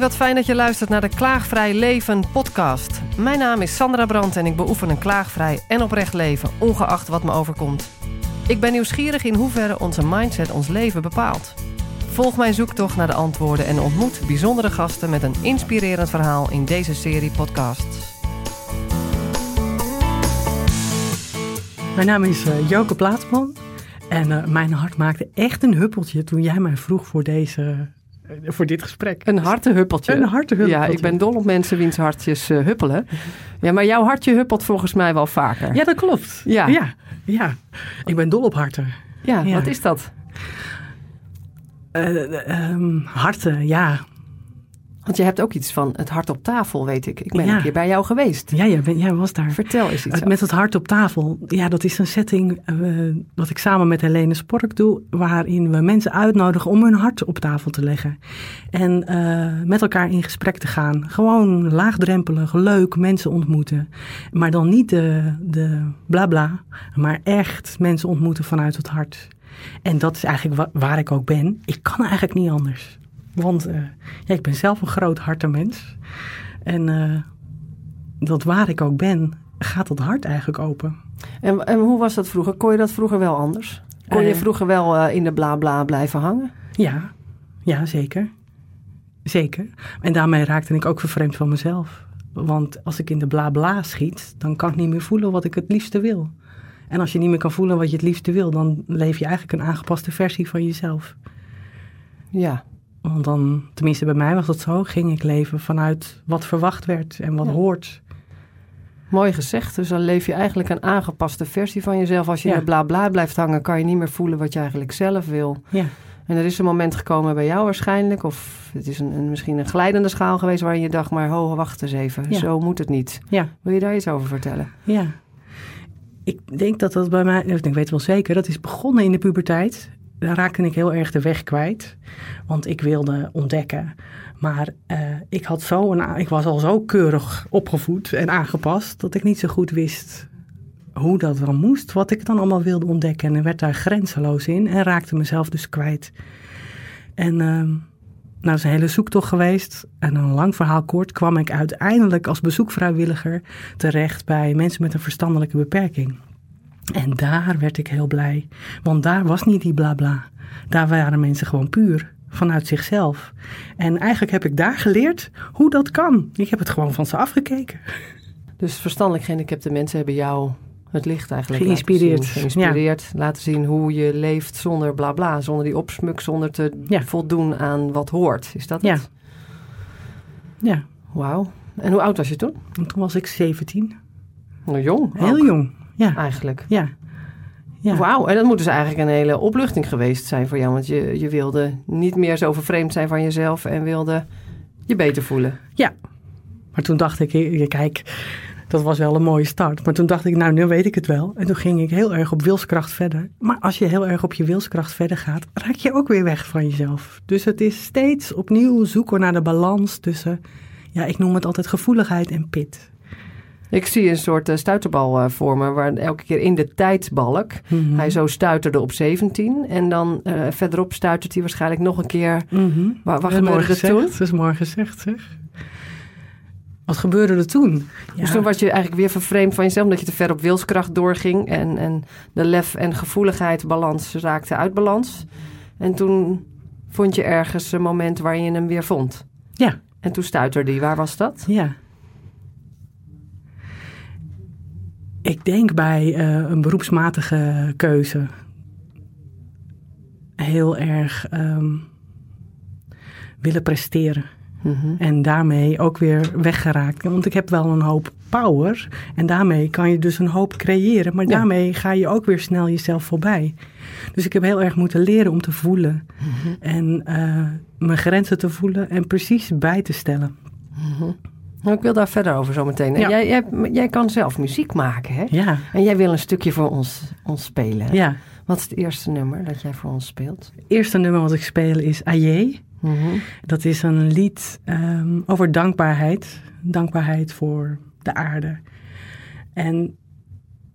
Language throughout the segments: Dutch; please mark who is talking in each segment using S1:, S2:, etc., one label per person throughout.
S1: Wat fijn dat je luistert naar de Klaagvrij Leven podcast. Mijn naam is Sandra Brandt en ik beoefen een klaagvrij en oprecht leven, ongeacht wat me overkomt. Ik ben nieuwsgierig in hoeverre onze mindset ons leven bepaalt. Volg mijn zoektocht naar de antwoorden en ontmoet bijzondere gasten met een inspirerend verhaal in deze serie podcasts.
S2: Mijn naam is uh, Joke Plaatsman en uh, mijn hart maakte echt een huppeltje toen jij mij vroeg voor deze eh, voor dit gesprek.
S1: Een hartehuppeltje.
S2: Een hartehuppeltje.
S1: Ja, ik ben dol op mensen wiens hartjes uh, huppelen. Ja, maar jouw hartje huppelt volgens mij wel vaker.
S2: Ja, dat klopt.
S1: Ja.
S2: Ja, ja. ik ben dol op harten.
S1: Ja, ja. wat is dat?
S2: Uh, um, harten, ja.
S1: Want je hebt ook iets van het hart op tafel, weet ik. Ik ben ja. een keer bij jou geweest.
S2: Ja, jij, ben, jij was daar.
S1: Vertel eens iets.
S2: Met het hart op tafel. Ja, dat is een setting uh, wat ik samen met Helene Spork doe. Waarin we mensen uitnodigen om hun hart op tafel te leggen. En uh, met elkaar in gesprek te gaan. Gewoon laagdrempelig, leuk mensen ontmoeten. Maar dan niet de, de bla bla. Maar echt mensen ontmoeten vanuit het hart. En dat is eigenlijk waar ik ook ben. Ik kan eigenlijk niet anders. Want uh, ja, ik ben zelf een groot hartenmens. En uh, dat waar ik ook ben, gaat dat hart eigenlijk open.
S1: En, en hoe was dat vroeger? Kon je dat vroeger wel anders? Kon je uh, vroeger wel in de bla bla blijven hangen?
S2: Ja, ja zeker. Zeker. En daarmee raakte ik ook vervreemd van mezelf. Want als ik in de bla bla schiet, dan kan ik niet meer voelen wat ik het liefste wil. En als je niet meer kan voelen wat je het liefste wil, dan leef je eigenlijk een aangepaste versie van jezelf.
S1: Ja,
S2: want dan, tenminste bij mij was dat zo, ging ik leven vanuit wat verwacht werd en wat ja. hoort.
S1: Mooi gezegd. Dus dan leef je eigenlijk een aangepaste versie van jezelf. Als je ja. in bla bla blijft hangen, kan je niet meer voelen wat je eigenlijk zelf wil.
S2: Ja.
S1: En er is een moment gekomen bij jou waarschijnlijk, of het is een, een misschien een glijdende schaal geweest waarin je dacht, maar ho, wacht eens even,
S2: ja.
S1: zo moet het niet.
S2: Ja.
S1: Wil je daar iets over vertellen?
S2: Ja. Ik denk dat dat bij mij, ik weet wel zeker, dat is begonnen in de puberteit daar raakte ik heel erg de weg kwijt. Want ik wilde ontdekken. Maar uh, ik, had zo een, ik was al zo keurig opgevoed en aangepast dat ik niet zo goed wist hoe dat dan moest. Wat ik dan allemaal wilde ontdekken. En werd daar grenzeloos in en raakte mezelf dus kwijt. En uh, nou, is een hele zoektocht geweest. En een lang verhaal kort kwam ik uiteindelijk als bezoekvrijwilliger terecht bij mensen met een verstandelijke beperking. En daar werd ik heel blij. Want daar was niet die blabla. Bla. Daar waren mensen gewoon puur. Vanuit zichzelf. En eigenlijk heb ik daar geleerd hoe dat kan. Ik heb het gewoon van ze afgekeken.
S1: Dus verstandelijk gehandicapte mensen hebben jou het licht eigenlijk
S2: geïnspireerd.
S1: Laten zien, geïnspireerd. Ja. Laten zien hoe je leeft zonder blabla. Bla, zonder die opsmuk. Zonder te ja. voldoen aan wat hoort. Is dat
S2: ja.
S1: het?
S2: Ja.
S1: Wauw. En hoe oud was je toen?
S2: Toen was ik 17.
S1: Nou, jong.
S2: Heel jong. Ja.
S1: Eigenlijk.
S2: Ja. ja.
S1: Wauw, en dat moet dus eigenlijk een hele opluchting geweest zijn voor jou. Want je, je wilde niet meer zo vervreemd zijn van jezelf en wilde je beter voelen.
S2: Ja. Maar toen dacht ik, kijk, dat was wel een mooie start. Maar toen dacht ik, nou, nu weet ik het wel. En toen ging ik heel erg op wilskracht verder. Maar als je heel erg op je wilskracht verder gaat, raak je ook weer weg van jezelf. Dus het is steeds opnieuw zoeken naar de balans tussen, ja, ik noem het altijd gevoeligheid en pit.
S1: Ik zie een soort uh, stuiterbal uh, voor me, waar elke keer in de tijdsbalk
S2: Mhm.
S1: mm -hmm. hij zo stuiterde op 17. En dan uh, verderop stuitert hij waarschijnlijk nog een keer.
S2: Mm -hmm.
S1: Gebeurde het toen?
S2: Dat is mooi gezegd, zeg. Wat gebeurde er toen?
S1: Ja. Dus toen was je eigenlijk weer vervreemd van jezelf, omdat je te ver op wilskracht doorging. En, en de lef en gevoeligheid balans raakte uit balans. En toen vond je ergens een moment waar je hem weer vond.
S2: Ja.
S1: En toen stuiterde hij. Waar was dat?
S2: Ja. Ik denk bij uh, een beroepsmatige keuze heel erg um, willen presteren.
S1: Mm -hmm.
S2: En daarmee ook weer weggeraakt. Want ik heb wel een hoop power. En daarmee kan je dus een hoop creëren. Maar
S1: Ja.
S2: daarmee ga je ook weer snel jezelf voorbij. Dus ik heb heel erg moeten leren om te voelen.
S1: Mhm.
S2: En uh, mijn grenzen te voelen en precies bij te stellen.
S1: Mhm. Nou, ik wil daar verder over zo meteen.
S2: Ja.
S1: Jij, jij, jij kan zelf muziek maken, hè?
S2: Ja,
S1: En jij wil een stukje voor ons, ons spelen.
S2: ja.
S1: Wat is het eerste nummer dat jij voor ons speelt?
S2: Het eerste nummer wat ik speel is Aye.
S1: Mhm.
S2: Dat is een lied um, over dankbaarheid. Dankbaarheid voor de aarde. En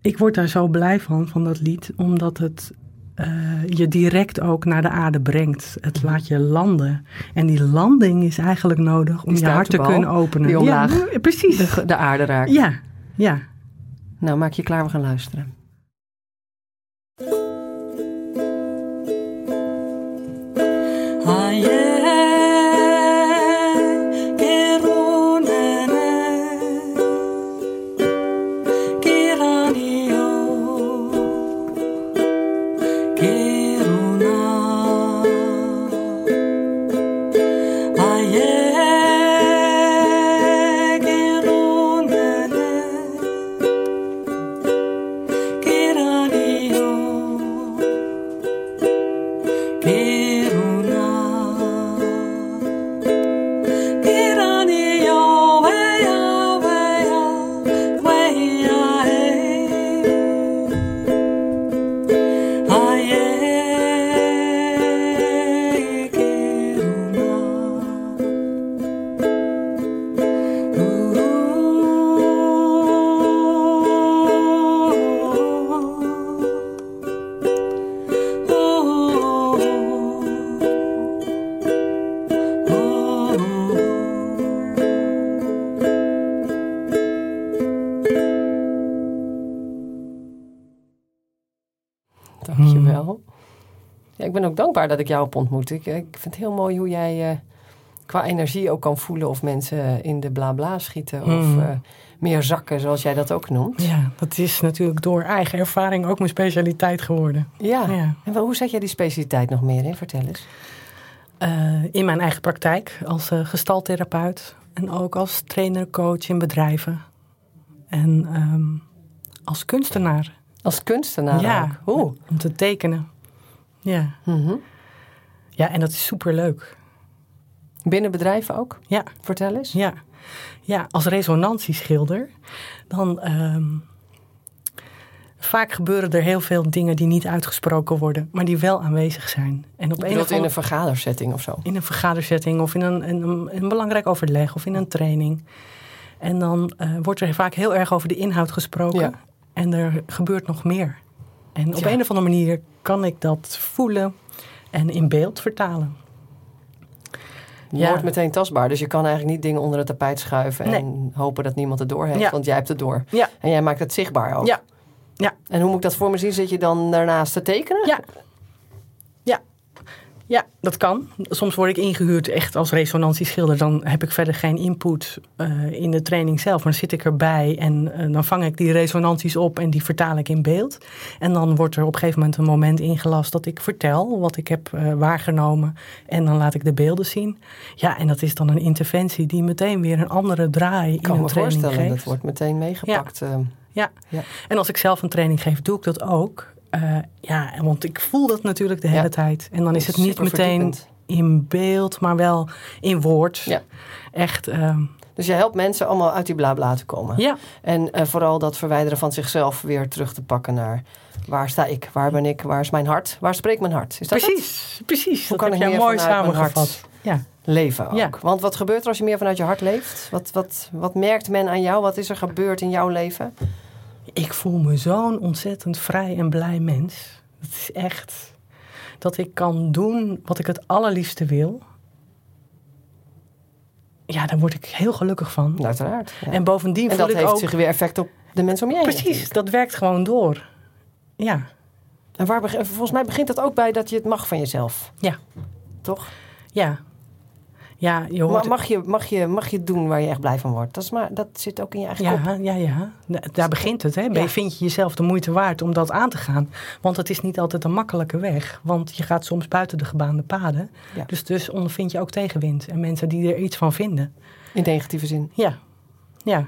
S2: ik word daar zo blij van, van dat lied, omdat het eh, je direct ook naar de aarde brengt. Het laat je landen. En die landing is eigenlijk nodig om je hart te kunnen openen.
S1: die omlaag
S2: ja, precies.
S1: De, de aarde raakt.
S2: Ja, ja.
S1: Nou, maak je klaar, we gaan luisteren. Dankjewel. Ja, ik ben ook dankbaar dat ik jou heb ontmoet. Ik, ik vind het heel mooi hoe jij eh, qua energie ook kan voelen of mensen in de bla bla schieten. Of
S2: Mm.
S1: eh, meer zakken, zoals jij dat ook noemt.
S2: ja, dat is natuurlijk door eigen ervaring ook mijn specialiteit geworden.
S1: Ja.
S2: Ja.
S1: En wel, hoe zet jij die specialiteit nog meer in? Vertel eens.
S2: Eh, in mijn eigen praktijk als gestaltherapeut. En ook als trainer, coach in bedrijven. En ehm, als kunstenaar.
S1: Als kunstenaar
S2: ja,
S1: ook.
S2: Om te tekenen. Ja.
S1: Mhm.
S2: ja, en dat is superleuk.
S1: Binnen bedrijven ook?
S2: Ja.
S1: Vertel eens.
S2: Ja, ja als resonantieschilder, dan ehm, vaak gebeuren er heel veel dingen die niet uitgesproken worden, maar die wel aanwezig zijn. En op een of
S1: in een vergadersetting of zo?
S2: in een vergaderzetting of in een, in een, een belangrijk overleg of in een training. En dan eh, wordt er vaak heel erg over de inhoud gesproken.
S1: Ja.
S2: En er gebeurt nog meer. En op
S1: Ja.
S2: een of andere manier kan ik dat voelen en in beeld vertalen.
S1: Je wordt meteen tastbaar. Dus je kan eigenlijk niet dingen onder het tapijt schuiven en hopen dat niemand het door heeft.
S2: Ja.
S1: Want jij hebt het door.
S2: Ja.
S1: En jij maakt het zichtbaar ook.
S2: Ja. Ja.
S1: En hoe moet ik dat voor me zien? Zit je dan daarnaast te tekenen?
S2: Ja. Ja, dat kan. Soms word ik ingehuurd echt als resonantieschilder. Dan heb ik verder geen input eh, in de training zelf. Maar dan zit ik erbij en eh, dan vang ik die resonanties op en die vertaal ik in beeld. En dan wordt er op een gegeven moment een moment ingelast dat ik vertel wat ik heb eh, waargenomen. En dan laat ik de beelden zien. Ja, en dat is dan een interventie die meteen weer een andere draai
S1: Ik kan
S2: in een
S1: me
S2: training
S1: voorstellen,
S2: geeft.
S1: dat wordt meteen meegepakt. eh.
S2: Ja.
S1: Ja.
S2: en als ik zelf een training geef, doe ik dat ook. Eh, ja, want ik voel dat natuurlijk de
S1: Ja.
S2: hele tijd. En dan is het niet
S1: Super
S2: meteen
S1: verdiepend.
S2: in beeld, maar wel in woord.
S1: Ja.
S2: Echt, ehm,
S1: Dus je helpt mensen allemaal uit die blabla te komen.
S2: ja,
S1: En eh, vooral dat verwijderen van zichzelf weer terug te pakken naar... waar sta ik? Waar ben ik? Waar is mijn hart? Waar spreekt mijn hart? Is dat het?
S2: precies. Precies,
S1: Hoe
S2: dat
S1: kan ik
S2: jij
S1: meer
S2: mooi samengevat. Ja.
S1: Leven ook.
S2: Ja.
S1: Want wat gebeurt er als je meer vanuit je hart leeft? Wat, wat, wat merkt men aan jou? Wat is er gebeurd in jouw leven?
S2: Ik voel me zo'n ontzettend vrij en blij mens. Het is echt dat ik kan doen wat ik het allerliefste wil. Ja, daar word ik heel gelukkig van.
S1: Uiteraard. ja.
S2: En bovendien
S1: En dat heeft
S2: ook...
S1: zich weer effect op de mensen om je heen.
S2: Precies,
S1: natuurlijk.
S2: dat werkt gewoon door. Ja,
S1: En waar, volgens mij begint dat ook bij dat je het mag van jezelf.
S2: Ja.
S1: Toch?
S2: ja. Ja, je hoort...
S1: Mag, je, mag, je, mag je doen waar je echt blij van wordt? Dat, is maar, dat zit ook in je eigen kop.
S2: Ja, ja, ja. Da- Daar begint het. Hè?
S1: Ja.
S2: Vind je jezelf de moeite waard om dat aan te gaan? Want het is niet altijd een makkelijke weg. Want je gaat soms buiten de gebaande paden.
S1: Ja.
S2: Dus, dus ondervind je ook tegenwind. En mensen die er iets van vinden.
S1: In negatieve zin.
S2: Ja, ja.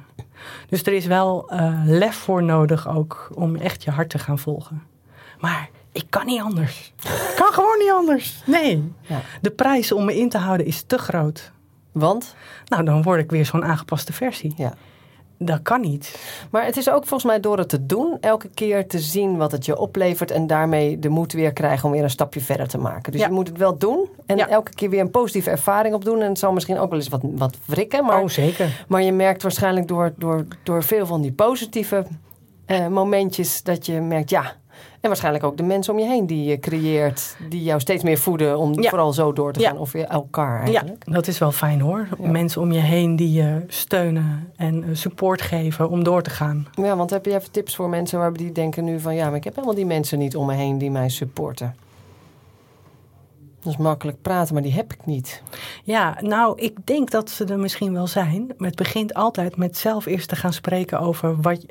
S2: Dus er is wel eh, lef voor nodig ook om echt je hart te gaan volgen. Maar ik kan niet anders. Ik kan gewoon niet anders. Nee.
S1: Ja.
S2: De prijs om me in te houden is te groot.
S1: Want?
S2: Nou, dan word ik weer zo'n aangepaste versie.
S1: Ja.
S2: Dat kan niet.
S1: Maar het is ook volgens mij door het te doen, elke keer te zien wat het je oplevert en daarmee de moed weer krijgen om weer een stapje verder te maken. Dus
S2: Ja.
S1: je moet het wel doen en
S2: Ja.
S1: elke keer weer een positieve ervaring opdoen. En het zal misschien ook wel eens wat, wat wrikken, maar,
S2: oh, zeker.
S1: maar je merkt waarschijnlijk door, door, door veel van die positieve eh, momentjes dat je merkt, ja, En waarschijnlijk ook de mensen om je heen die je creëert, die jou steeds meer voeden om
S2: Ja.
S1: vooral zo door te
S2: Ja.
S1: gaan. Of weer elkaar
S2: Ja,
S1: eigenlijk.
S2: dat is wel fijn hoor.
S1: Ja.
S2: Mensen om je heen die je steunen en eh, support geven om door te gaan.
S1: Ja. want heb je even tips voor mensen waar die denken nu van ja, maar ik heb helemaal die mensen niet om me heen die mij supporten. Dat is makkelijk praten, maar die heb ik niet.
S2: Ja, nou, ik denk dat ze er misschien wel zijn. Maar het begint altijd met zelf eerst te gaan spreken over wat,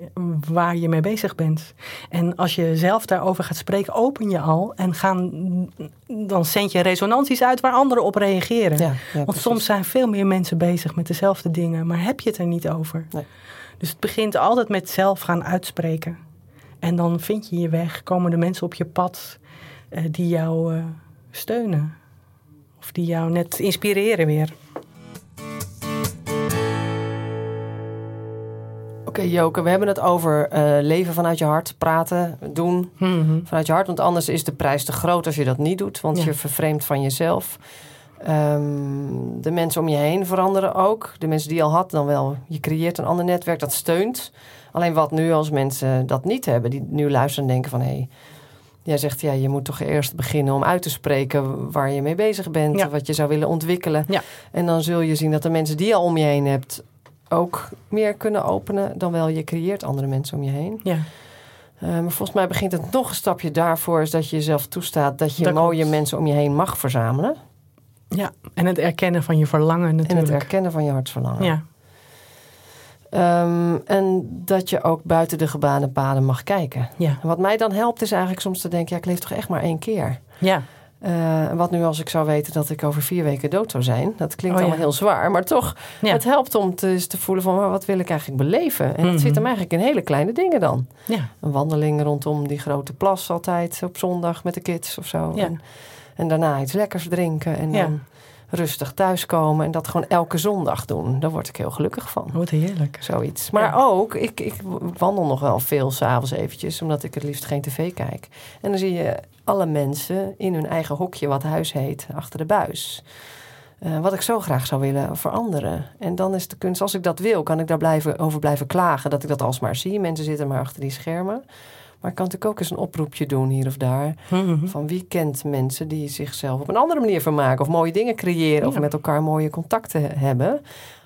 S2: waar je mee bezig bent. En als je zelf daarover gaat spreken, open je al. En gaan, dan zend je resonanties uit waar anderen op reageren.
S1: Ja, ja,
S2: Want soms zijn veel meer mensen bezig met dezelfde dingen, maar heb je het er niet over.
S1: Nee.
S2: Dus het begint altijd met zelf gaan uitspreken. En dan vind je je weg, komen de mensen op je pad eh, die jou eh, steunen. Of die jou net inspireren weer.
S1: Oké, Joke, we hebben het over eh, leven vanuit je hart, praten, doen
S2: Mhm.
S1: vanuit je hart. Want anders is de prijs te groot als je dat niet doet, want
S2: Ja.
S1: je vervreemdt van jezelf. Ehm, de mensen om je heen veranderen ook. De mensen die je al had, dan wel. Je creëert een ander netwerk dat steunt. Alleen wat nu als mensen dat niet hebben, die nu luisteren en denken van hé. Hey, jij zegt ja, je moet toch eerst beginnen om uit te spreken waar je mee bezig bent,
S2: Ja.
S1: wat je zou willen ontwikkelen.
S2: Ja.
S1: En dan zul je zien dat de mensen die je al om je heen hebt ook meer kunnen openen dan wel je creëert andere mensen om je heen.
S2: Ja.
S1: Eh, maar volgens mij begint het nog een stapje daarvoor, is dat je jezelf toestaat dat je
S2: Dat
S1: mooie mensen om je heen mag verzamelen.
S2: ja, en het erkennen van je verlangen
S1: En
S2: natuurlijk.
S1: het erkennen van je hartsverlangen.
S2: Ja,
S1: Ehm, en dat je ook buiten de gebaande paden mag kijken.
S2: ja,
S1: En wat mij dan helpt is eigenlijk soms te denken, ja, ik leef toch echt maar één keer.
S2: ja,
S1: Eh, wat nu als ik zou weten dat ik over vier weken dood zou zijn. Dat klinkt
S2: Oh, ja.
S1: allemaal heel zwaar, maar toch,
S2: ja.
S1: het helpt om te, te voelen van, wat wil ik eigenlijk beleven? En dat
S2: Mhm.
S1: zit hem eigenlijk in hele kleine dingen dan.
S2: ja.
S1: Een wandeling rondom die grote plas altijd op zondag met de kids of zo.
S2: Ja.
S1: En, en daarna iets lekkers drinken en dan rustig thuiskomen. En dat gewoon elke zondag doen. Daar word ik heel gelukkig van.
S2: Wat heerlijk.
S1: Zoiets. Maar
S2: Ja.
S1: ook, ik, ik wandel nog wel veel s'avonds eventjes, omdat ik het liefst geen tv kijk. En dan zie je alle mensen in hun eigen hokje, wat huis heet, achter de buis. Eh, wat ik zo graag zou willen veranderen. En dan is de kunst, als ik dat wil, kan ik daar blijven, over blijven klagen dat ik dat alsmaar zie. Mensen zitten maar achter die schermen. Maar ik kan natuurlijk ook eens een oproepje doen hier of daar.
S2: Mhm.
S1: Van wie kent mensen die zichzelf op een andere manier vermaken. Of mooie dingen creëren. Of
S2: Ja.
S1: met elkaar mooie contacten hebben.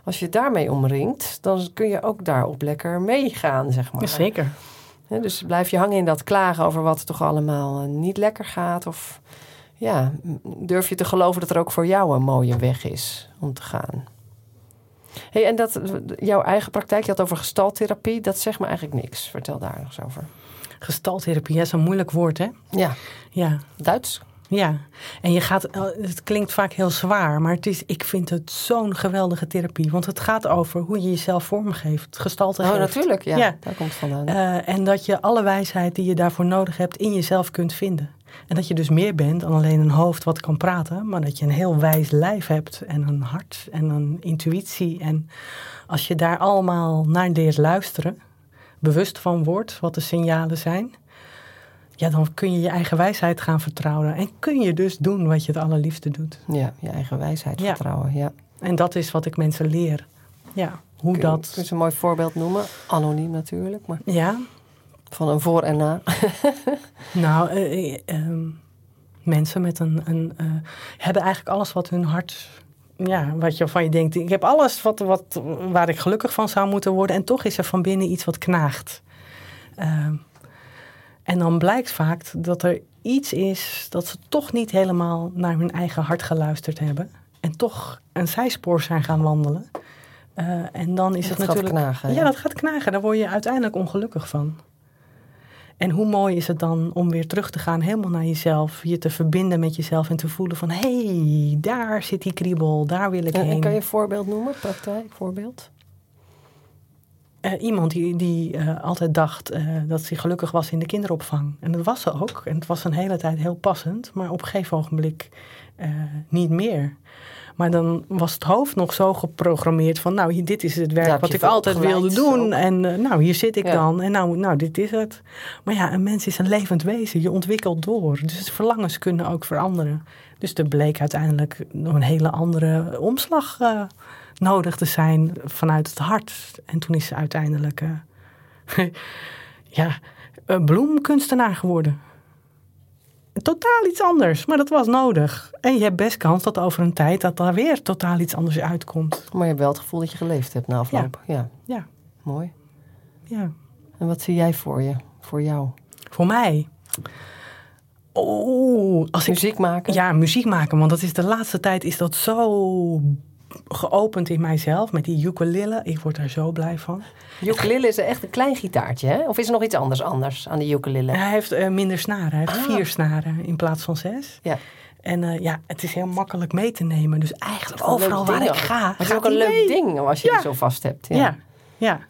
S1: Als je daarmee omringt, dan kun je ook daarop lekker meegaan, zeg maar.
S2: Ja, zeker.
S1: Hè, dus blijf je hangen in dat klagen over wat toch allemaal eh, niet lekker gaat. Of ja, durf je te geloven dat er ook voor jou een mooie weg is om te gaan. Hey, en dat, jouw eigen praktijk, je had over gestaltherapie, dat zegt me eigenlijk niks. Vertel daar nog eens over.
S2: Gestaltherapie, dat is een moeilijk woord, hè?
S1: Ja,
S2: Ja,
S1: Duits.
S2: ja. En je gaat, eh, het klinkt vaak heel zwaar, maar het is, ik vind het zo'n geweldige therapie. Want het gaat over hoe je jezelf vormgeeft, gestalte
S1: Oh,
S2: geeft.
S1: natuurlijk. Ja,
S2: Ja.
S1: daar komt vandaan.
S2: Eh, en dat je alle wijsheid die je daarvoor nodig hebt in jezelf kunt vinden. En dat je dus meer bent dan alleen een hoofd wat kan praten, maar dat je een heel wijs lijf hebt en een hart en een intuïtie. En als je daar allemaal naar leert luisteren, bewust van wordt wat de signalen zijn, ja, dan kun je je eigen wijsheid gaan vertrouwen. En kun je dus doen wat je het allerliefste doet.
S1: Ja, je eigen wijsheid
S2: Ja.
S1: vertrouwen. Ja.
S2: En dat is wat ik mensen leer. Ja, hoe
S1: Kun, kun
S2: dat.
S1: je een mooi voorbeeld noemen? Anoniem natuurlijk, maar
S2: Ja,
S1: van een voor en na.
S2: Nou, eh, eh, ehm, mensen met een, een eh, hebben eigenlijk alles wat hun hart, ja, wat je van je denkt. Ik heb alles wat, wat, waar ik gelukkig van zou moeten worden. En toch is er van binnen iets wat knaagt. Ehm, en dan blijkt vaak dat er iets is dat ze toch niet helemaal naar hun eigen hart geluisterd hebben. En toch een zijspoor zijn gaan wandelen. En dan is
S1: Dat
S2: het
S1: gaat
S2: natuurlijk.
S1: knagen,
S2: ja,
S1: ja.
S2: dat gaat knagen. Daar word je uiteindelijk ongelukkig van. En hoe mooi is het dan om weer terug te gaan helemaal naar jezelf. Je te verbinden met jezelf en te voelen van... hé, hey, daar zit die kriebel, daar wil ik
S1: En,
S2: heen.
S1: en kan je een voorbeeld noemen? Praktijk, voorbeeld?
S2: Eh, iemand die, die eh, altijd dacht eh, dat ze gelukkig was in de kinderopvang. En dat was ze ook. En het was een hele tijd heel passend. Maar op een gegeven ogenblik niet meer. Maar dan was het hoofd nog zo geprogrammeerd van... nou, hier, dit is het werk wat ik altijd wilde doen.
S1: ook.
S2: En eh, nou, hier zit ik
S1: Ja.
S2: dan. En nou, nou, dit is het. Maar ja, een mens is een levend wezen. Je ontwikkelt door. Dus verlangens kunnen ook veranderen. Dus er bleek uiteindelijk nog een hele andere omslag eh, nodig te zijn vanuit het hart. En toen is ze uiteindelijk... eh, ja, uh, bloemkunstenaar geworden. Totaal iets anders, maar dat was nodig. En je hebt best kans dat over een tijd dat daar weer totaal iets anders uitkomt.
S1: Maar je hebt wel het gevoel dat je geleefd hebt na afloop. Ja. ja.
S2: ja.
S1: Mooi.
S2: Ja.
S1: En wat zie jij voor je, voor jou?
S2: Voor mij? Oh,
S1: als muziek maken?
S2: Ja, muziek maken. Want dat is de laatste tijd is dat zo geopend in mijzelf met die ukulele. Ik word daar zo blij van.
S1: Ukulele is echt een klein gitaartje, hè? Of is er nog iets anders anders aan de ukulele?
S2: Hij heeft uh, minder snaren. Hij heeft ah. vier snaren in plaats van zes.
S1: Ja.
S2: En uh, ja, het is heel makkelijk mee te nemen. Dus eigenlijk overal waar ik ga.
S1: Het is ook een leuk ding als je ja. het zo vast hebt.
S2: Ja. ja, ja.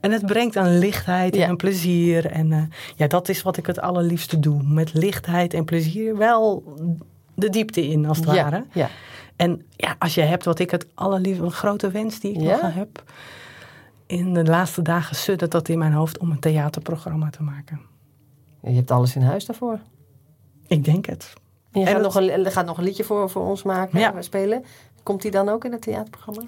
S2: En het brengt aan lichtheid en plezier. En uh, ja, dat is wat ik het allerliefste doe. Met lichtheid en plezier wel de diepte in, als het ware.
S1: Ja.
S2: En ja, als je hebt wat ik het allerliefste, een grote wens die ik nog heb. In de laatste dagen suddert dat in mijn hoofd om een theaterprogramma te maken.
S1: Je hebt alles in huis daarvoor?
S2: Ik denk het.
S1: En je gaat, nog een, gaat nog een liedje voor, voor ons maken, ja. spelen. Komt die dan ook in het theaterprogramma?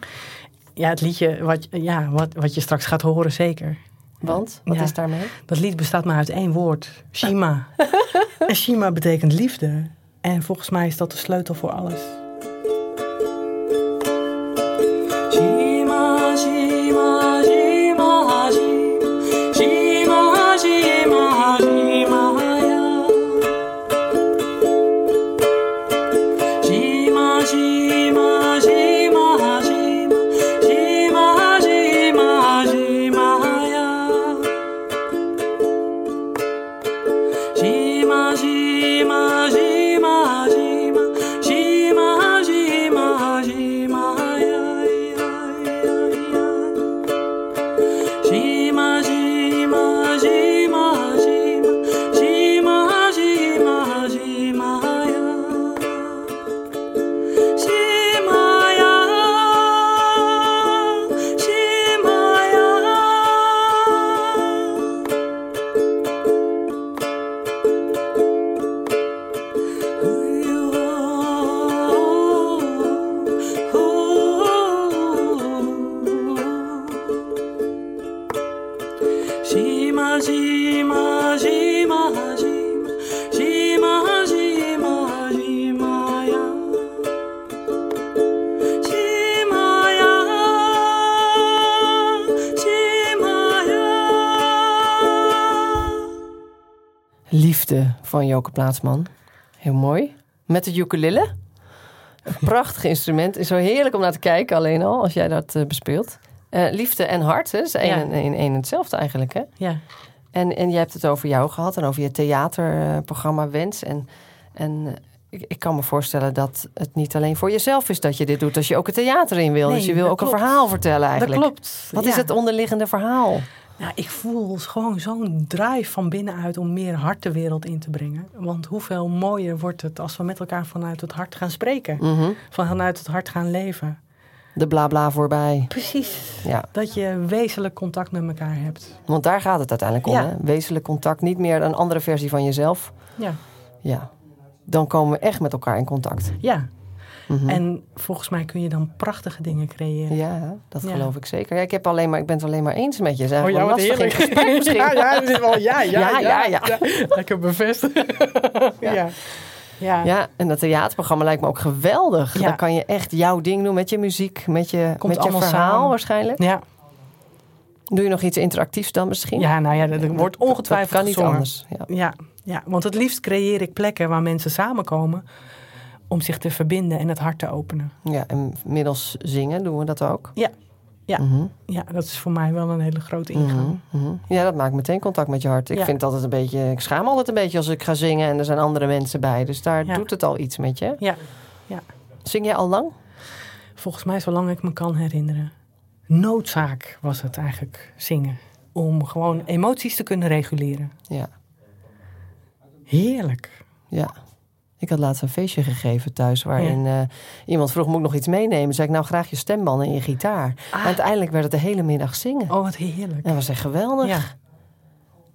S2: Ja, het liedje wat, ja, wat, wat je straks gaat horen, zeker.
S1: Want? Wat is daarmee?
S2: Dat lied bestaat maar uit één woord. Shima. en Shima betekent liefde. En volgens mij is dat de sleutel voor alles.
S1: Van Joke Plaatsman. Heel mooi. Met de ukulele. Een prachtig instrument. Is zo heerlijk om naar te kijken alleen al, als jij dat uh, bespeelt. Uh, liefde en hart, hè? is één en, hetzelfde eigenlijk, hè?
S2: Ja.
S1: En, en jij hebt het over jou gehad en over je theaterprogramma Wens. En, en eh, ik, ik, kan me voorstellen dat het niet alleen voor jezelf is dat je dit doet. Als je ook het theater in wil. dus je wil ook een verhaal vertellen eigenlijk.
S2: Dat klopt.
S1: Wat is het onderliggende verhaal?
S2: Nou, ik voel gewoon zo'n drive van binnenuit om meer hart de wereld in te brengen. Want hoeveel mooier wordt het als we met elkaar vanuit het hart gaan spreken.
S1: Mhm.
S2: Vanuit het hart gaan leven.
S1: De blabla voorbij.
S2: Precies.
S1: Ja.
S2: Dat je wezenlijk contact met elkaar hebt.
S1: Want daar gaat het uiteindelijk om. Hè? Wezenlijk contact. Niet meer een andere versie van jezelf.
S2: Ja.
S1: Ja. Dan komen we echt met elkaar in contact.
S2: Ja. Mhm. En volgens mij kun je dan prachtige dingen creëren.
S1: Ja, dat geloof ik zeker. Ja, ik, heb alleen maar, ik ben het alleen maar eens met je. Zeg.
S2: Oh ja, wat heerlijk.
S1: gesprek
S2: ja, ja, is wel, ja, ja,
S1: ja, ja, ja.
S2: Lekker bevestigen. ja.
S1: Ja. ja, en dat theaterprogramma lijkt me ook geweldig. Ja. Dan kan je echt jouw ding doen met je muziek, met je, met je verhaal samen. waarschijnlijk.
S2: Ja.
S1: Doe je nog iets interactiefs dan misschien?
S2: Ja, nou ja, dat wordt ongetwijfeld
S1: dat, kan niet anders.
S2: Ja. ja. Ja, want het liefst creëer ik plekken waar mensen samenkomen om zich te verbinden en het hart te openen.
S1: Ja, en middels zingen doen we dat ook?
S2: Ja. Ja.
S1: Mhm.
S2: ja, dat is voor mij wel een hele grote ingang.
S1: Mhm, mhm. Ja, dat maakt meteen contact met je hart. Ik vind altijd een beetje, ik schaam altijd een beetje als ik ga zingen en er zijn andere mensen bij. Dus daar doet het al iets met je.
S2: Ja. ja.
S1: Zing jij al lang?
S2: Volgens mij zolang ik me kan herinneren. Noodzaak was het eigenlijk zingen. Om gewoon emoties te kunnen reguleren.
S1: Ja.
S2: Heerlijk.
S1: Ja. Ik had laatst een feestje gegeven thuis waarin uh, iemand vroeg: Moet ik nog iets meenemen? Zei ik: Nou, graag je stembanden en je gitaar. Ah. uiteindelijk werd het de hele middag zingen.
S2: Oh, wat heerlijk. En
S1: dat was echt geweldig. Ja.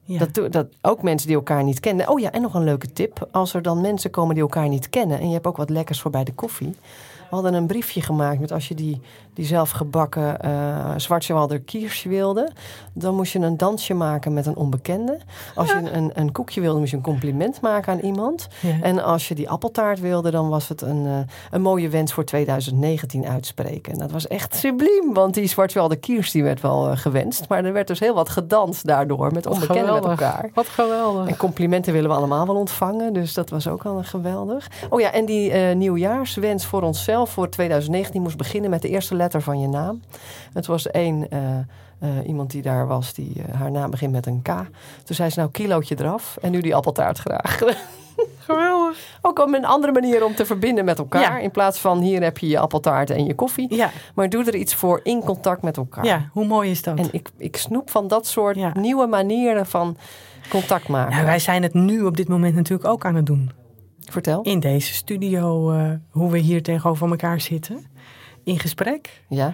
S1: Ja. Dat, dat ook mensen die elkaar niet kennen. Oh ja, en nog een leuke tip. Als er dan mensen komen die elkaar niet kennen en je hebt ook wat lekkers voor bij de koffie. We hadden een briefje gemaakt met als je die, die zelfgebakken uh, Zwartjewalder kiers wilde, dan moest je een dansje maken met een onbekende. Als je een, een koekje wilde, moest je een compliment maken aan iemand. En als je die appeltaart wilde, dan was het een, uh, een mooie wens voor 2019 uitspreken. En dat was echt subliem, want die Zwartjewalder kiers die werd wel uh, gewenst. Maar er werd dus heel wat gedanst daardoor met onbekenden met elkaar.
S2: Wat geweldig.
S1: En complimenten willen we allemaal wel ontvangen, dus dat was ook al een geweldig. Oh ja, en die nieuwjaarswens voor onszelf voor 2019 moest beginnen met de eerste letter van je naam. Het was één uh, uh, iemand die daar was, die uh, haar naam begint met een K. Toen zei ze nou kilootje eraf en nu die appeltaart graag.
S2: Geweldig.
S1: Ook om een andere manier om te verbinden met elkaar. Ja. In plaats van hier heb je je appeltaart en je koffie.
S2: Ja.
S1: Maar doe er iets voor in contact met elkaar.
S2: Ja, hoe mooi is dat?
S1: En ik, ik snoep van dat soort ja. nieuwe manieren van contact maken.
S2: Ja, wij zijn het nu op dit moment natuurlijk ook aan het doen.
S1: Vertel.
S2: In deze studio, uh, hoe we hier tegenover elkaar zitten. In gesprek.
S1: Ja.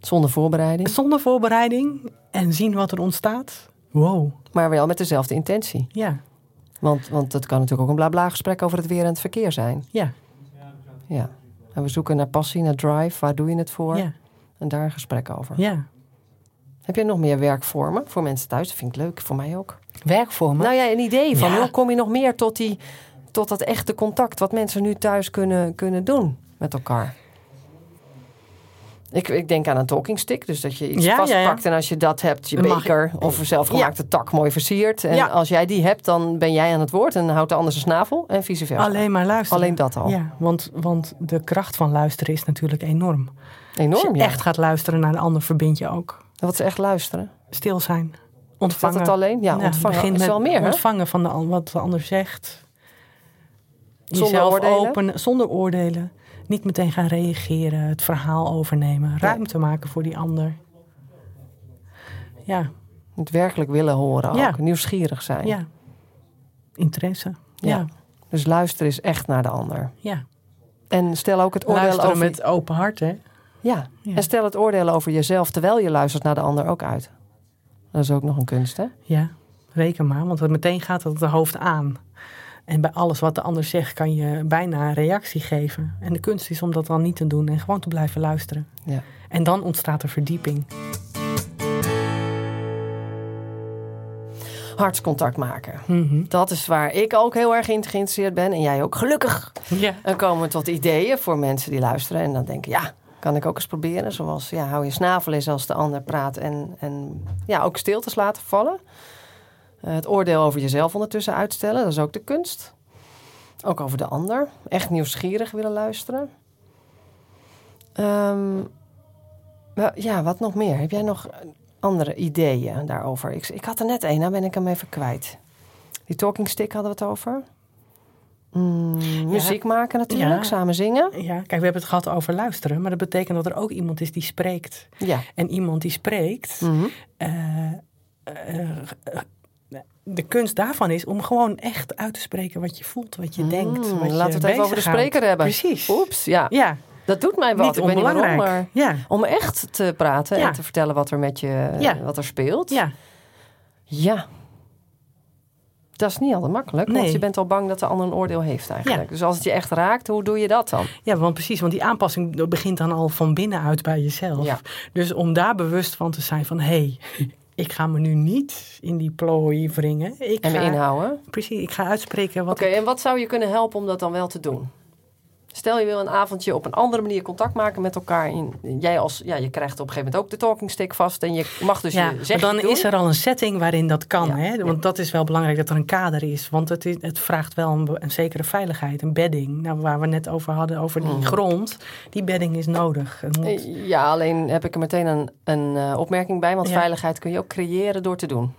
S1: Zonder voorbereiding.
S2: Zonder voorbereiding. En zien wat er ontstaat. Wow.
S1: Maar wel met dezelfde intentie.
S2: Ja.
S1: Want, want het kan natuurlijk ook een blabla gesprek over het weer en het verkeer zijn.
S2: Ja.
S1: Ja. En we zoeken naar passie, naar drive. Waar doe je het voor?
S2: Ja.
S1: En daar een gesprek over.
S2: Ja.
S1: Heb je nog meer werkvormen voor mensen thuis? Dat vind ik leuk, voor mij ook.
S2: Werkvormen?
S1: Nou ja, een idee van ja. hoe kom je nog meer tot, die, tot dat echte contact... wat mensen nu thuis kunnen, kunnen doen met elkaar. Ik, ik denk aan een talking stick. Dus dat je iets
S2: Ja,
S1: vastpakt
S2: ja,
S1: en als je dat hebt, je
S2: mag
S1: beker of een zelfgemaakte tak mooi versiert. En
S2: Ja.
S1: als jij die hebt, dan ben jij aan het woord en houdt de ander zijn snavel en vice versa.
S2: Alleen maar luisteren.
S1: Alleen dat al.
S2: Ja, want, want de kracht van luisteren is natuurlijk enorm. Als
S1: Enorm,
S2: je
S1: ja.
S2: echt gaat luisteren naar een ander, verbind je ook.
S1: Wat is echt luisteren?
S2: Stil zijn.
S1: Is dat
S2: Ontvangen.
S1: het alleen? Ja, ontvangen
S2: begin
S1: is
S2: met
S1: wel meer, hè?
S2: ontvangen van de, wat de ander zegt.
S1: Zonder
S2: Jezelf
S1: oordelen?
S2: openen, zonder oordelen. Niet meteen gaan reageren, het verhaal overnemen. Ruimte maken voor die ander. Ja,
S1: Het werkelijk willen horen ook.
S2: Ja.
S1: Nieuwsgierig zijn.
S2: ja. Interesse.
S1: Ja.
S2: Ja,
S1: Dus luisteren is echt naar de ander.
S2: ja.
S1: En stel ook het oordeel
S2: Luisteren
S1: over...
S2: met open hart, hè?
S1: Ja.
S2: Ja.
S1: en stel het oordeel over jezelf terwijl je luistert naar de ander ook uit. Dat is ook nog een kunst, hè?
S2: Ja, reken maar, want meteen gaat het de hoofd aan. En bij alles wat de ander zegt kan je bijna een reactie geven. En de kunst is om dat dan niet te doen en gewoon te blijven luisteren.
S1: Ja.
S2: En dan ontstaat er verdieping.
S1: Hartscontact maken.
S2: Mhm.
S1: Dat is waar ik ook heel erg in geïnteresseerd ben. En jij ook gelukkig.
S2: Ja.
S1: Dan komen we tot ideeën voor mensen die luisteren. En dan denken, ja, kan ik ook eens proberen. Zoals, ja, hou je snavel eens als de ander praat. En, en ja, ook stiltes laten vallen. Eh, het oordeel over jezelf ondertussen uitstellen. Dat is ook de kunst. Ook over de ander. Echt nieuwsgierig willen luisteren. Ehm, ja, wat nog meer? Heb jij nog andere ideeën daarover? Ik, ik had er net één, nou ben ik hem even kwijt. Die talking stick hadden we het over. Mm, muziek maken natuurlijk,
S2: Ja.
S1: samen zingen.
S2: ja, kijk, we hebben het gehad over luisteren. Maar dat betekent dat er ook iemand is die spreekt.
S1: Ja.
S2: En iemand die spreekt,
S1: Mhm.
S2: eh, eh, de kunst daarvan is om gewoon echt uit te spreken wat je voelt, wat je
S1: Mm,
S2: denkt. Wat
S1: laten
S2: je
S1: we het even over de spreker hebben.
S2: Precies.
S1: Oeps, ja.
S2: Ja,
S1: Dat doet mij wat.
S2: niet
S1: ik weet niet waarom, maar
S2: Ja,
S1: om echt te praten
S2: Ja.
S1: en te vertellen wat er met je
S2: Ja.
S1: wat er speelt.
S2: ja.
S1: Ja. Dat is niet altijd makkelijk, want je bent al bang dat de ander een oordeel heeft eigenlijk.
S2: Ja.
S1: Dus als het je echt raakt, hoe doe je dat dan?
S2: ja, want precies, want die aanpassing begint dan al van binnenuit bij jezelf.
S1: Ja.
S2: Dus om daar bewust van te zijn van, hé, hey, ik ga me nu niet in die plooi wringen. Ik
S1: En me
S2: ga,
S1: inhouden?
S2: Precies, ik ga uitspreken wat
S1: Oké, en wat zou je kunnen helpen om dat dan wel te doen? Stel je wil een avondje op een andere manier contact maken met elkaar. En jij als, ja, je krijgt op een gegeven moment ook de talking stick vast. En je mag dus
S2: Ja,
S1: je
S2: dan
S1: doen.
S2: is er al een setting waarin dat kan.
S1: Ja,
S2: Hè?
S1: ja.
S2: Want dat is wel belangrijk dat er een kader is. Want het, is, het vraagt wel een, zekere veiligheid, een bedding. Nou, waar we net over hadden, over die
S1: Mhm.
S2: grond. Die bedding is nodig. Moet-
S1: Eh, Ja, alleen heb ik er meteen een, een eh, opmerking bij. Want veiligheid kun je ook creëren door te doen.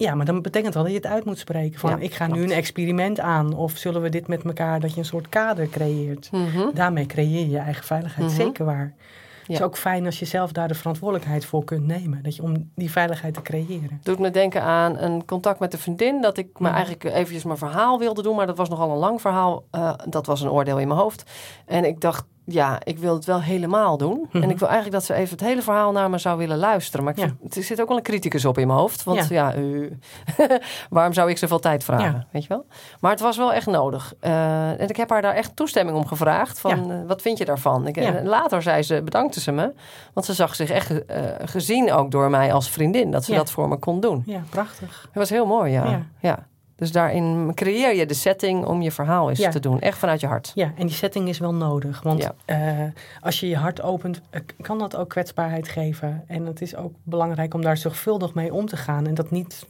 S2: Ja, maar dan betekent wel dat je het uit moet spreken. Van
S1: Ja,
S2: ik ga nu een experiment aan. Of zullen we dit met elkaar, dat je een soort kader creëert.
S1: Mhm.
S2: Daarmee creëer je je eigen veiligheid.
S1: Mhm.
S2: Zeker waar. Het is ook fijn als je zelf daar de verantwoordelijkheid voor kunt nemen. Dat je, om die veiligheid te creëren.
S1: Doet me denken aan een contact met een vriendin. Dat ik me
S2: Mhm.
S1: eigenlijk eventjes mijn verhaal wilde doen. Maar dat was nogal een lang verhaal. Eh, dat was een oordeel in mijn hoofd. En ik dacht ja, ik wil het wel helemaal doen.
S2: Mhm.
S1: En ik wil eigenlijk dat ze even het hele verhaal naar me zou willen luisteren. Maar ik
S2: Ja.
S1: vind- er zit ook wel een criticus op in mijn hoofd. Want ja,
S2: Ja.
S1: waarom zou ik zoveel tijd vragen?
S2: Ja.
S1: Weet je wel? Maar het was wel echt nodig. Eh, en ik heb haar daar echt toestemming om gevraagd. Van, eh, wat vind je daarvan? Ik, later zei ze, bedankte ze me. Want ze zag zich echt eh, gezien ook door mij als vriendin. Dat ze dat voor me kon doen.
S2: Ja, prachtig.
S1: Dat was heel mooi, ja.
S2: Ja.
S1: Dus daarin creëer je de setting om je verhaal eens
S2: Ja.
S1: te doen. Echt vanuit je hart.
S2: Ja, en die setting is wel nodig. Want
S1: Ja.
S2: eh, als je je hart opent, eh, kan dat ook kwetsbaarheid geven. En het is ook belangrijk om daar zorgvuldig mee om te gaan. En dat niet.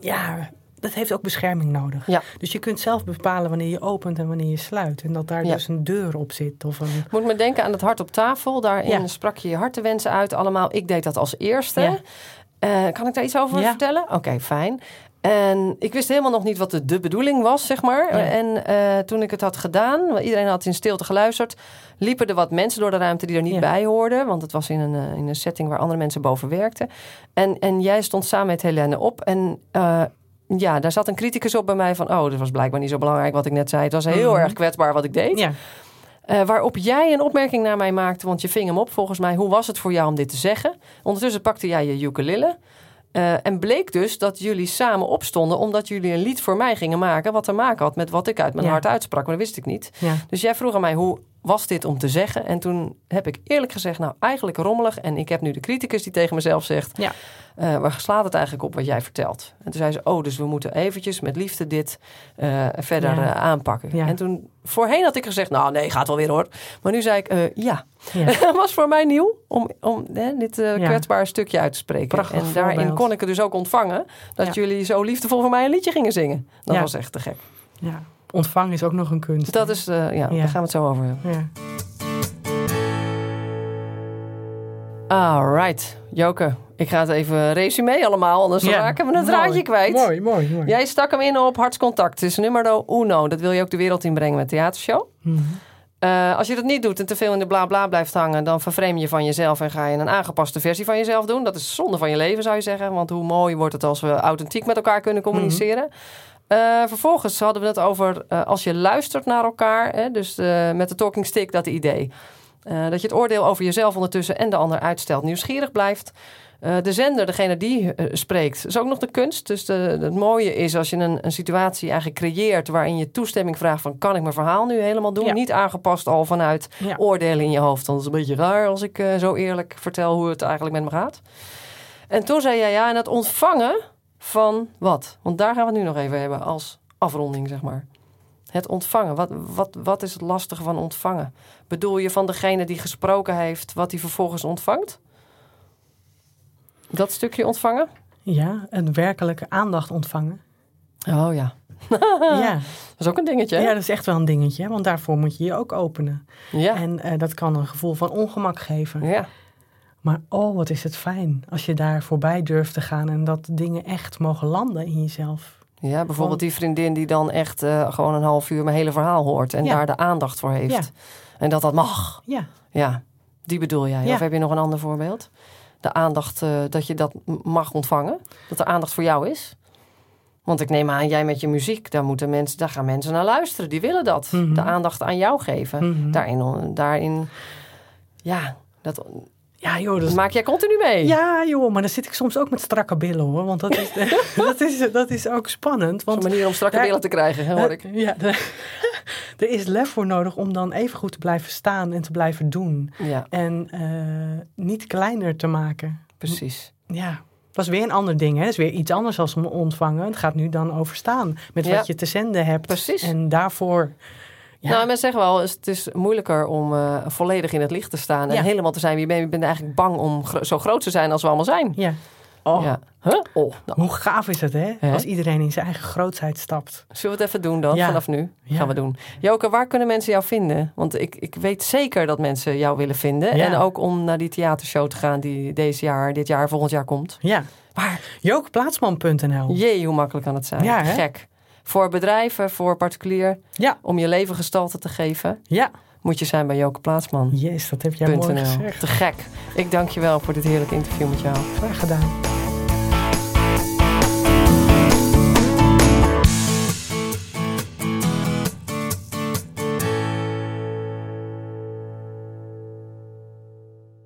S2: Ja, dat heeft ook bescherming nodig.
S1: Ja.
S2: Dus je kunt zelf bepalen wanneer je opent en wanneer je sluit. En dat daar
S1: Ja.
S2: dus een deur op zit. Of een,
S1: moet me denken aan het hart op tafel. Daarin
S2: Ja.
S1: sprak je je hartenwensen uit allemaal. Ik deed dat als eerste. Eh, kan ik daar iets over vertellen? Oké, fijn. En ik wist helemaal nog niet wat de, de bedoeling was, zeg maar.
S2: Ja.
S1: En eh, toen ik het had gedaan, iedereen had in stilte geluisterd, liepen er wat mensen door de ruimte die er niet
S2: Ja.
S1: bij hoorden. Want het was in een, eh, in een setting waar andere mensen boven werkten. En, en jij stond samen met Helene op. En eh, ja, daar zat een criticus op bij mij van... oh, dat was blijkbaar niet zo belangrijk wat ik net zei. Het was heel
S2: Mhm.
S1: erg kwetsbaar wat ik deed.
S2: ja,
S1: waarop jij een opmerking naar mij maakte, want je ving hem op volgens mij. Hoe was het voor jou om dit te zeggen? Ondertussen pakte jij je ukulele. Eh, en bleek dus dat jullie samen opstonden omdat jullie een lied voor mij gingen maken. wat te maken had met wat ik uit mijn
S2: Ja.
S1: hart uitsprak. Maar dat wist ik niet.
S2: ja.
S1: Dus jij vroeg aan mij hoe was dit om te zeggen? En toen heb ik eerlijk gezegd, nou eigenlijk rommelig. En ik heb nu de criticus die tegen mezelf zegt:
S2: Ja.
S1: eh, waar slaat het eigenlijk op wat jij vertelt? En toen zei ze: Oh, dus we moeten eventjes met liefde dit eh, verder
S2: Ja.
S1: eh, aanpakken.
S2: Ja.
S1: En toen, voorheen had ik gezegd: Nou, nee, gaat wel weer hoor. Maar nu zei ik: Ja.
S2: Ja.
S1: Het was voor mij nieuw om, om hè, dit kwetsbare stukje uit te spreken.
S2: Prachtig
S1: en daarin
S2: voorbeeld.
S1: kon ik het dus ook ontvangen dat jullie zo liefdevol voor mij een liedje gingen zingen. Dat was echt te gek.
S2: ja. Ontvangen is ook nog een kunst.
S1: Dat is, eh, ja, daar gaan we het zo over hebben.
S2: Ja.
S1: Alright, Joke. Ik ga het even resume allemaal, anders
S2: Ja.
S1: raken we het
S2: Mooi.
S1: draadje kwijt.
S2: Mooi, mooi, mooi.
S1: Jij stak hem in op Hartscontact. Het is nummer uno. Dat wil je ook de wereld inbrengen met theatershow.
S2: Mhm.
S1: Eh, als je dat niet doet en te veel in de bla bla blijft hangen, dan vervreem je van jezelf en ga je een aangepaste versie van jezelf doen. Dat is zonde van je leven, zou je zeggen. Want hoe mooi wordt het als we authentiek met elkaar kunnen communiceren. Eh, vervolgens hadden we het over eh, als je luistert naar elkaar. Hè, dus eh, met de talking stick, dat idee. Dat je het oordeel over jezelf ondertussen en de ander uitstelt. Nieuwsgierig blijft. De zender, degene die spreekt, is ook nog de kunst. Dus de, het mooie is als je een, een situatie eigenlijk creëert... waarin je toestemming vraagt van... kan ik mijn verhaal nu helemaal doen?
S2: Ja.
S1: Niet aangepast al vanuit
S2: Ja.
S1: oordelen in je hoofd. Dat is een beetje raar als ik zo eerlijk vertel... hoe het eigenlijk met me gaat. En toen zei jij ja, en het ontvangen van wat? Want daar gaan we het nu nog even hebben als afronding, zeg maar. Het ontvangen. Wat, wat, wat is het lastige van ontvangen? Bedoel je van degene die gesproken heeft... wat hij vervolgens ontvangt? Dat stukje ontvangen?
S2: Ja, een werkelijke aandacht ontvangen.
S1: Oh ja,
S2: ja.
S1: dat is ook een dingetje. hè?
S2: ja, dat is echt wel een dingetje. Want daarvoor moet je je ook openen.
S1: Ja.
S2: En eh, dat kan een gevoel van ongemak geven.
S1: ja.
S2: Maar oh, wat is het fijn als je daar voorbij durft te gaan... en dat dingen echt mogen landen in jezelf.
S1: Ja, bijvoorbeeld die vriendin die dan echt eh, gewoon een half uur mijn hele verhaal hoort en
S2: Ja.
S1: daar de aandacht voor heeft.
S2: Ja.
S1: En dat dat mag.
S2: Ja,
S1: Ja, die bedoel jij.
S2: Ja.
S1: Of heb je nog een ander voorbeeld? De aandacht, eh, dat je dat mag ontvangen. Dat er aandacht voor jou is. Want ik neem aan, jij met je muziek, daar, moeten mensen, daar gaan mensen naar luisteren. Die willen dat.
S2: Mhm.
S1: De aandacht aan jou geven.
S2: Mhm.
S1: Daarin, daarin, ja, dat
S2: ja joh, dat
S1: maak jij continu mee.
S2: Ja joh, maar dan zit ik soms ook met strakke billen hoor. Want dat is, dat is, dat is ook spannend. Want
S1: een manier om strakke
S2: daar-
S1: billen te krijgen, hoor ik.
S2: Ja, de- er is lef voor nodig om dan even goed te blijven staan en te blijven doen.
S1: Ja,
S2: En eh, niet kleiner te maken.
S1: precies.
S2: Ja, dat is weer een ander ding. Hè? Dat is weer iets anders als ontvangen. Het gaat nu dan over staan met
S1: Ja.
S2: wat je te zenden hebt.
S1: Precies.
S2: En daarvoor... Ja,
S1: Nou, mensen zeggen wel, het is moeilijker om eh, volledig in het licht te staan en
S2: Ja.
S1: helemaal te zijn wie je bent. Je bent eigenlijk bang om gro- zo groot te zijn als we allemaal zijn.
S2: ja. Oh,
S1: Ja. Huh? Oh, nou,
S2: Hoe gaaf is het hè? Als iedereen in zijn eigen grootheid stapt.
S1: zullen we het even doen dan,
S2: Ja.
S1: vanaf nu?
S2: Ja.
S1: Gaan we doen. Joke, waar kunnen mensen jou vinden? Want ik, ik weet zeker dat mensen jou willen vinden. En ook om naar die theatershow te gaan die deze jaar, dit jaar, volgend jaar komt.
S2: Ja.
S1: Waar?
S2: Jokeplaatsman.nl
S1: Jee, hoe makkelijk kan het zijn?
S2: Ja, hè?
S1: Gek. Voor bedrijven, voor particulier,
S2: Ja,
S1: om je leven gestalte te geven,
S2: ja.
S1: moet je zijn bij Joke Plaatsman.
S2: Yes, dat heb jij mooi gezegd.
S1: Te gek. Ik dank je wel voor dit heerlijke interview met jou.
S2: Graag gedaan.